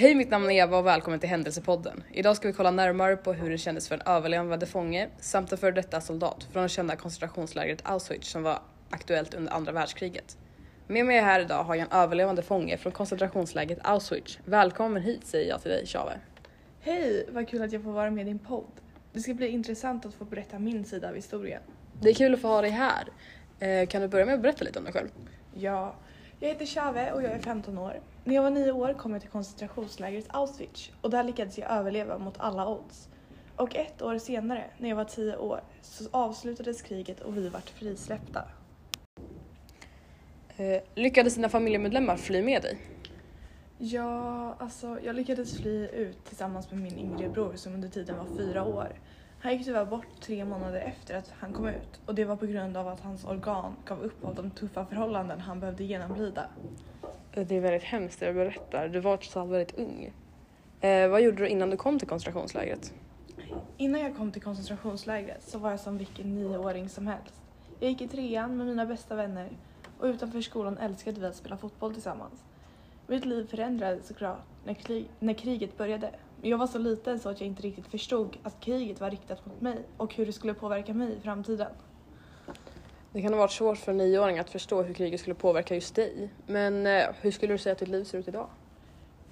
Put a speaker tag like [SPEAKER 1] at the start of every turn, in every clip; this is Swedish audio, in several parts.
[SPEAKER 1] Hej, mitt namn är Eva och välkommen till Händelsepodden. Idag ska vi kolla närmare på hur det kändes för en överlevande fånge samt en före detta soldat från det kända koncentrationslägret Auschwitz som var aktuellt under andra världskriget. Med mig här idag har jag en överlevande fånge från koncentrationslägret Auschwitz. Välkommen hit säger jag till dig Tjave.
[SPEAKER 2] Hej, vad kul att jag får vara med i din podd. Det ska bli intressant att få berätta min sida av historien.
[SPEAKER 1] Det är kul att få ha dig här. Eh, kan du börja med att berätta lite om dig själv?
[SPEAKER 2] Ja, jag heter Shave och jag är 15 år. När jag var 9 år kom jag till koncentrationslägret Auschwitz och där lyckades jag överleva mot alla odds. Och ett år senare, när jag var 10 år, så avslutades kriget och vi vart frisläppta.
[SPEAKER 1] Eh, lyckades dina familjemedlemmar fly med dig?
[SPEAKER 2] Ja, alltså jag lyckades fly ut tillsammans med min yngre bror som under tiden var fyra år. Han gick tyvärr bort tre månader efter att han kom ut och det var på grund av att hans organ gav upp av de tuffa förhållanden han behövde genomlida.
[SPEAKER 1] Eh, Det är väldigt hemskt det du berättar. Du var trots allt väldigt ung. Eh, vad gjorde du innan du kom till koncentrationslägret?
[SPEAKER 2] Innan jag kom till koncentrationslägret så var jag som vilken nioåring som helst. Jag gick i trean med mina bästa vänner och utanför skolan älskade vi att spela fotboll tillsammans. Mitt liv förändrades såklart när, krig, när kriget började. Jag var så liten så att jag inte riktigt förstod att kriget var riktat mot mig och hur det skulle påverka mig i framtiden.
[SPEAKER 1] Det kan ha varit svårt för en nioåring att förstå hur kriget skulle påverka just dig. Men eh, hur skulle du säga att ditt liv ser ut idag?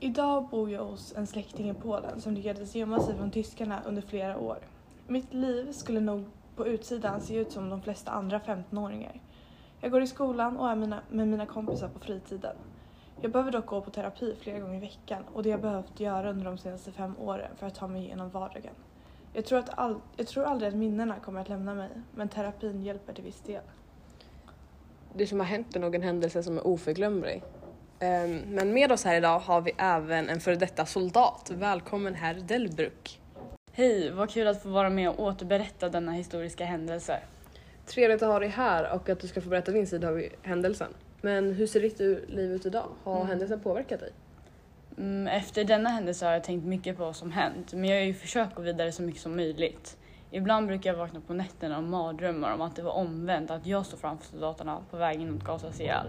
[SPEAKER 2] Idag bor jag hos en släkting i Polen som lyckades gömma sig från tyskarna under flera år. Mitt liv skulle nog på utsidan se ut som de flesta andra 15-åringar. Jag går i skolan och är mina, med mina kompisar på fritiden. Jag behöver dock gå på terapi flera gånger i veckan och det har jag behövt göra under de senaste fem åren för att ta mig igenom vardagen. Jag tror, att all, jag tror aldrig att minnena kommer att lämna mig, men terapin hjälper till viss del.
[SPEAKER 1] Det som har hänt är nog en händelse som är oförglömlig. Ehm, Men med oss här idag har vi även en före detta soldat. Välkommen herr Delbruck.
[SPEAKER 3] Hej, vad kul att få vara med och återberätta denna historiska händelse.
[SPEAKER 1] Trevligt att ha dig här och att du ska få berätta din sida av händelsen. Men hur ser ditt liv ut idag? Har
[SPEAKER 3] Mm.
[SPEAKER 1] händelsen påverkat dig?
[SPEAKER 3] Mm, Efter denna händelse har jag tänkt mycket på vad som hänt, men jag har ju försökt gå vidare så mycket som möjligt. Ibland brukar jag vakna på nätterna och mardrömmar om att det var omvänt, att jag står framför soldaterna på vägen mot gasas ihjäl.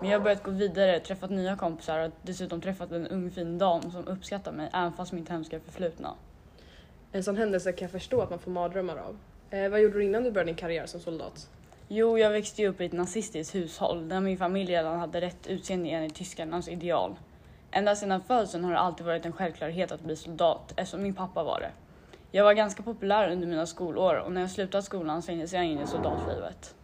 [SPEAKER 3] Men jag har börjat gå vidare, träffat nya kompisar och dessutom träffat en ung fin dam som uppskattar mig, även fast mitt hemska förflutna.
[SPEAKER 1] En sån händelse kan jag förstå att man får mardrömmar av. Eh, vad gjorde du innan du började din karriär som soldat?
[SPEAKER 3] Jo, jag växte ju upp i ett nazistiskt hushåll där min familj redan hade rätt utseende enligt tyskarnas ideal. Ända sedan födseln har det alltid varit en självklarhet att bli soldat eftersom min pappa var det. Jag var ganska populär under mina skolår och när jag slutade skolan slängdes jag in i soldatlivet.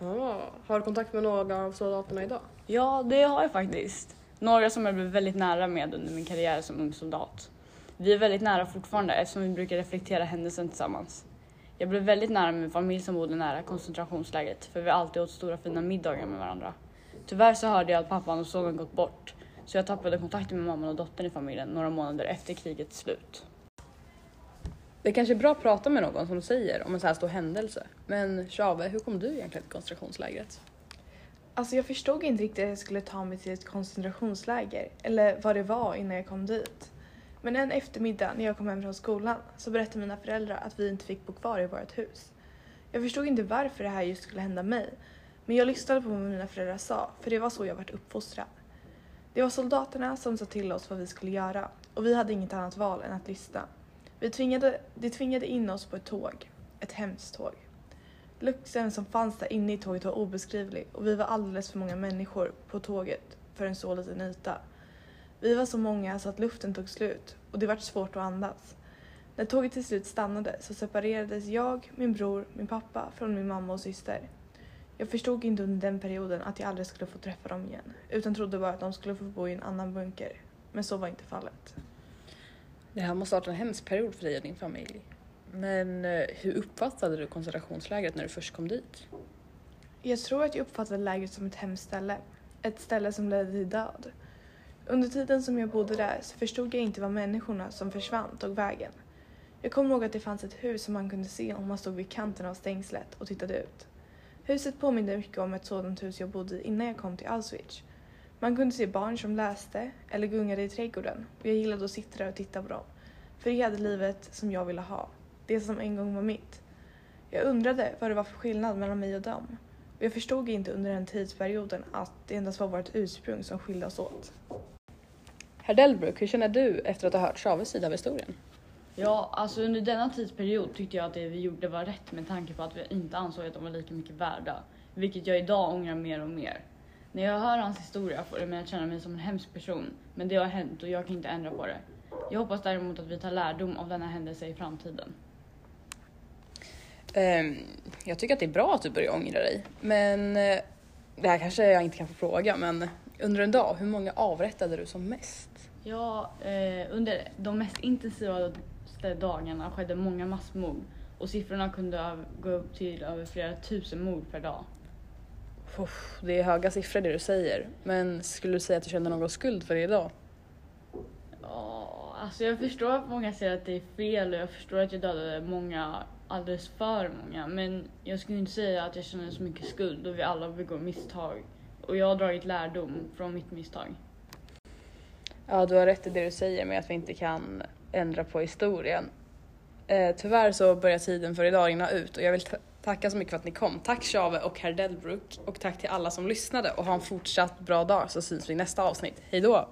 [SPEAKER 1] Ah, har du kontakt med några av soldaterna idag?
[SPEAKER 3] Ja, det har jag faktiskt. Några som jag blev väldigt nära med under min karriär som ung soldat. Vi är väldigt nära fortfarande eftersom vi brukar reflektera händelsen tillsammans. Jag blev väldigt nära med min familj som bodde nära koncentrationslägret för vi alltid åt stora fina middagar med varandra. Tyvärr så hörde jag att pappan och sonen gått bort så jag tappade kontakten med mamman och dottern i familjen några månader efter krigets slut.
[SPEAKER 1] Det kanske är bra att prata med någon som du säger om en så här stor händelse. Men Tjave, hur kom du egentligen till koncentrationslägret?
[SPEAKER 2] Alltså jag förstod inte riktigt att jag skulle ta mig till ett koncentrationsläger eller vad det var innan jag kom dit. Men en eftermiddag när jag kom hem från skolan så berättade mina föräldrar att vi inte fick bo kvar i vårt hus. Jag förstod inte varför det här just skulle hända mig. Men jag lyssnade på vad mina föräldrar sa, för det var så jag varit uppfostrad. Det var soldaterna som sa till oss vad vi skulle göra och vi hade inget annat val än att lyssna. Vi tvingade, de tvingade in oss på ett tåg, ett hemskt tåg. Lukten som fanns där inne i tåget var obeskrivlig och vi var alldeles för många människor på tåget för en så liten yta. Vi var så många så att luften tog slut och det var svårt att andas. När tåget till slut stannade så separerades jag, min bror, min pappa från min mamma och syster. Jag förstod inte under den perioden att jag aldrig skulle få träffa dem igen utan trodde bara att de skulle få bo i en annan bunker. Men så var inte fallet.
[SPEAKER 1] Det här måste ha varit en hemsk period för dig och din familj. Men eh, hur uppfattade du koncentrationslägret när du först kom dit?
[SPEAKER 2] Jag tror att jag uppfattade lägret som ett hemskt ställe. Ett ställe som ledde till död. Under tiden som jag bodde där så förstod jag inte vad människorna som försvann tog vägen. Jag kommer ihåg att det fanns ett hus som man kunde se om man stod vid kanten av stängslet och tittade ut. Huset påminde mycket om ett sådant hus jag bodde i innan jag kom till Auschwitz. Man kunde se barn som läste eller gungade i trädgården och jag gillade att sitta där och titta på dem. För de hade livet som jag ville ha. Det som en gång var mitt. Jag undrade vad det var för skillnad mellan mig och dem. Jag förstod inte under den tidsperioden att det endast var vårt ursprung som skilde oss åt.
[SPEAKER 1] Herr Delbruk, hur känner du efter att ha hört Chaves sida av historien?
[SPEAKER 3] Ja, alltså under denna tidsperiod tyckte jag att det vi gjorde var rätt med tanke på att vi inte ansåg att de var lika mycket värda. Vilket jag idag ångrar mer och mer. När jag hör hans historia får det mig att känna mig som en hemsk person. Men det har hänt och jag kan inte ändra på det. Jag hoppas däremot att vi tar lärdom av denna händelse i framtiden.
[SPEAKER 1] Ehm, jag tycker att det är bra att du börjar ångra dig. Men eh, det här kanske jag inte kan få fråga, men under en dag, hur många avrättade du som mest?
[SPEAKER 3] Ja, eh, under de mest intensiva dagarna skedde många massmord och siffrorna kunde gå upp till över flera tusen mord per dag.
[SPEAKER 1] Det är höga siffror det du säger, men skulle du säga att du känner någon skuld för det idag?
[SPEAKER 3] Ja, alltså jag förstår att många säger att det är fel och jag förstår att jag dödade många, alldeles för många. Men jag skulle inte säga att jag känner så mycket skuld och vi alla begår misstag. Och jag har dragit lärdom från mitt misstag.
[SPEAKER 1] Ja, du har rätt i det du säger med att vi inte kan ändra på historien. Eh, tyvärr så börjar tiden för idag rinna ut och jag vill tacka så mycket för att ni kom. Tack Chave och herr Delbruck och tack till alla som lyssnade och ha en fortsatt bra dag så syns vi i nästa avsnitt. Hejdå!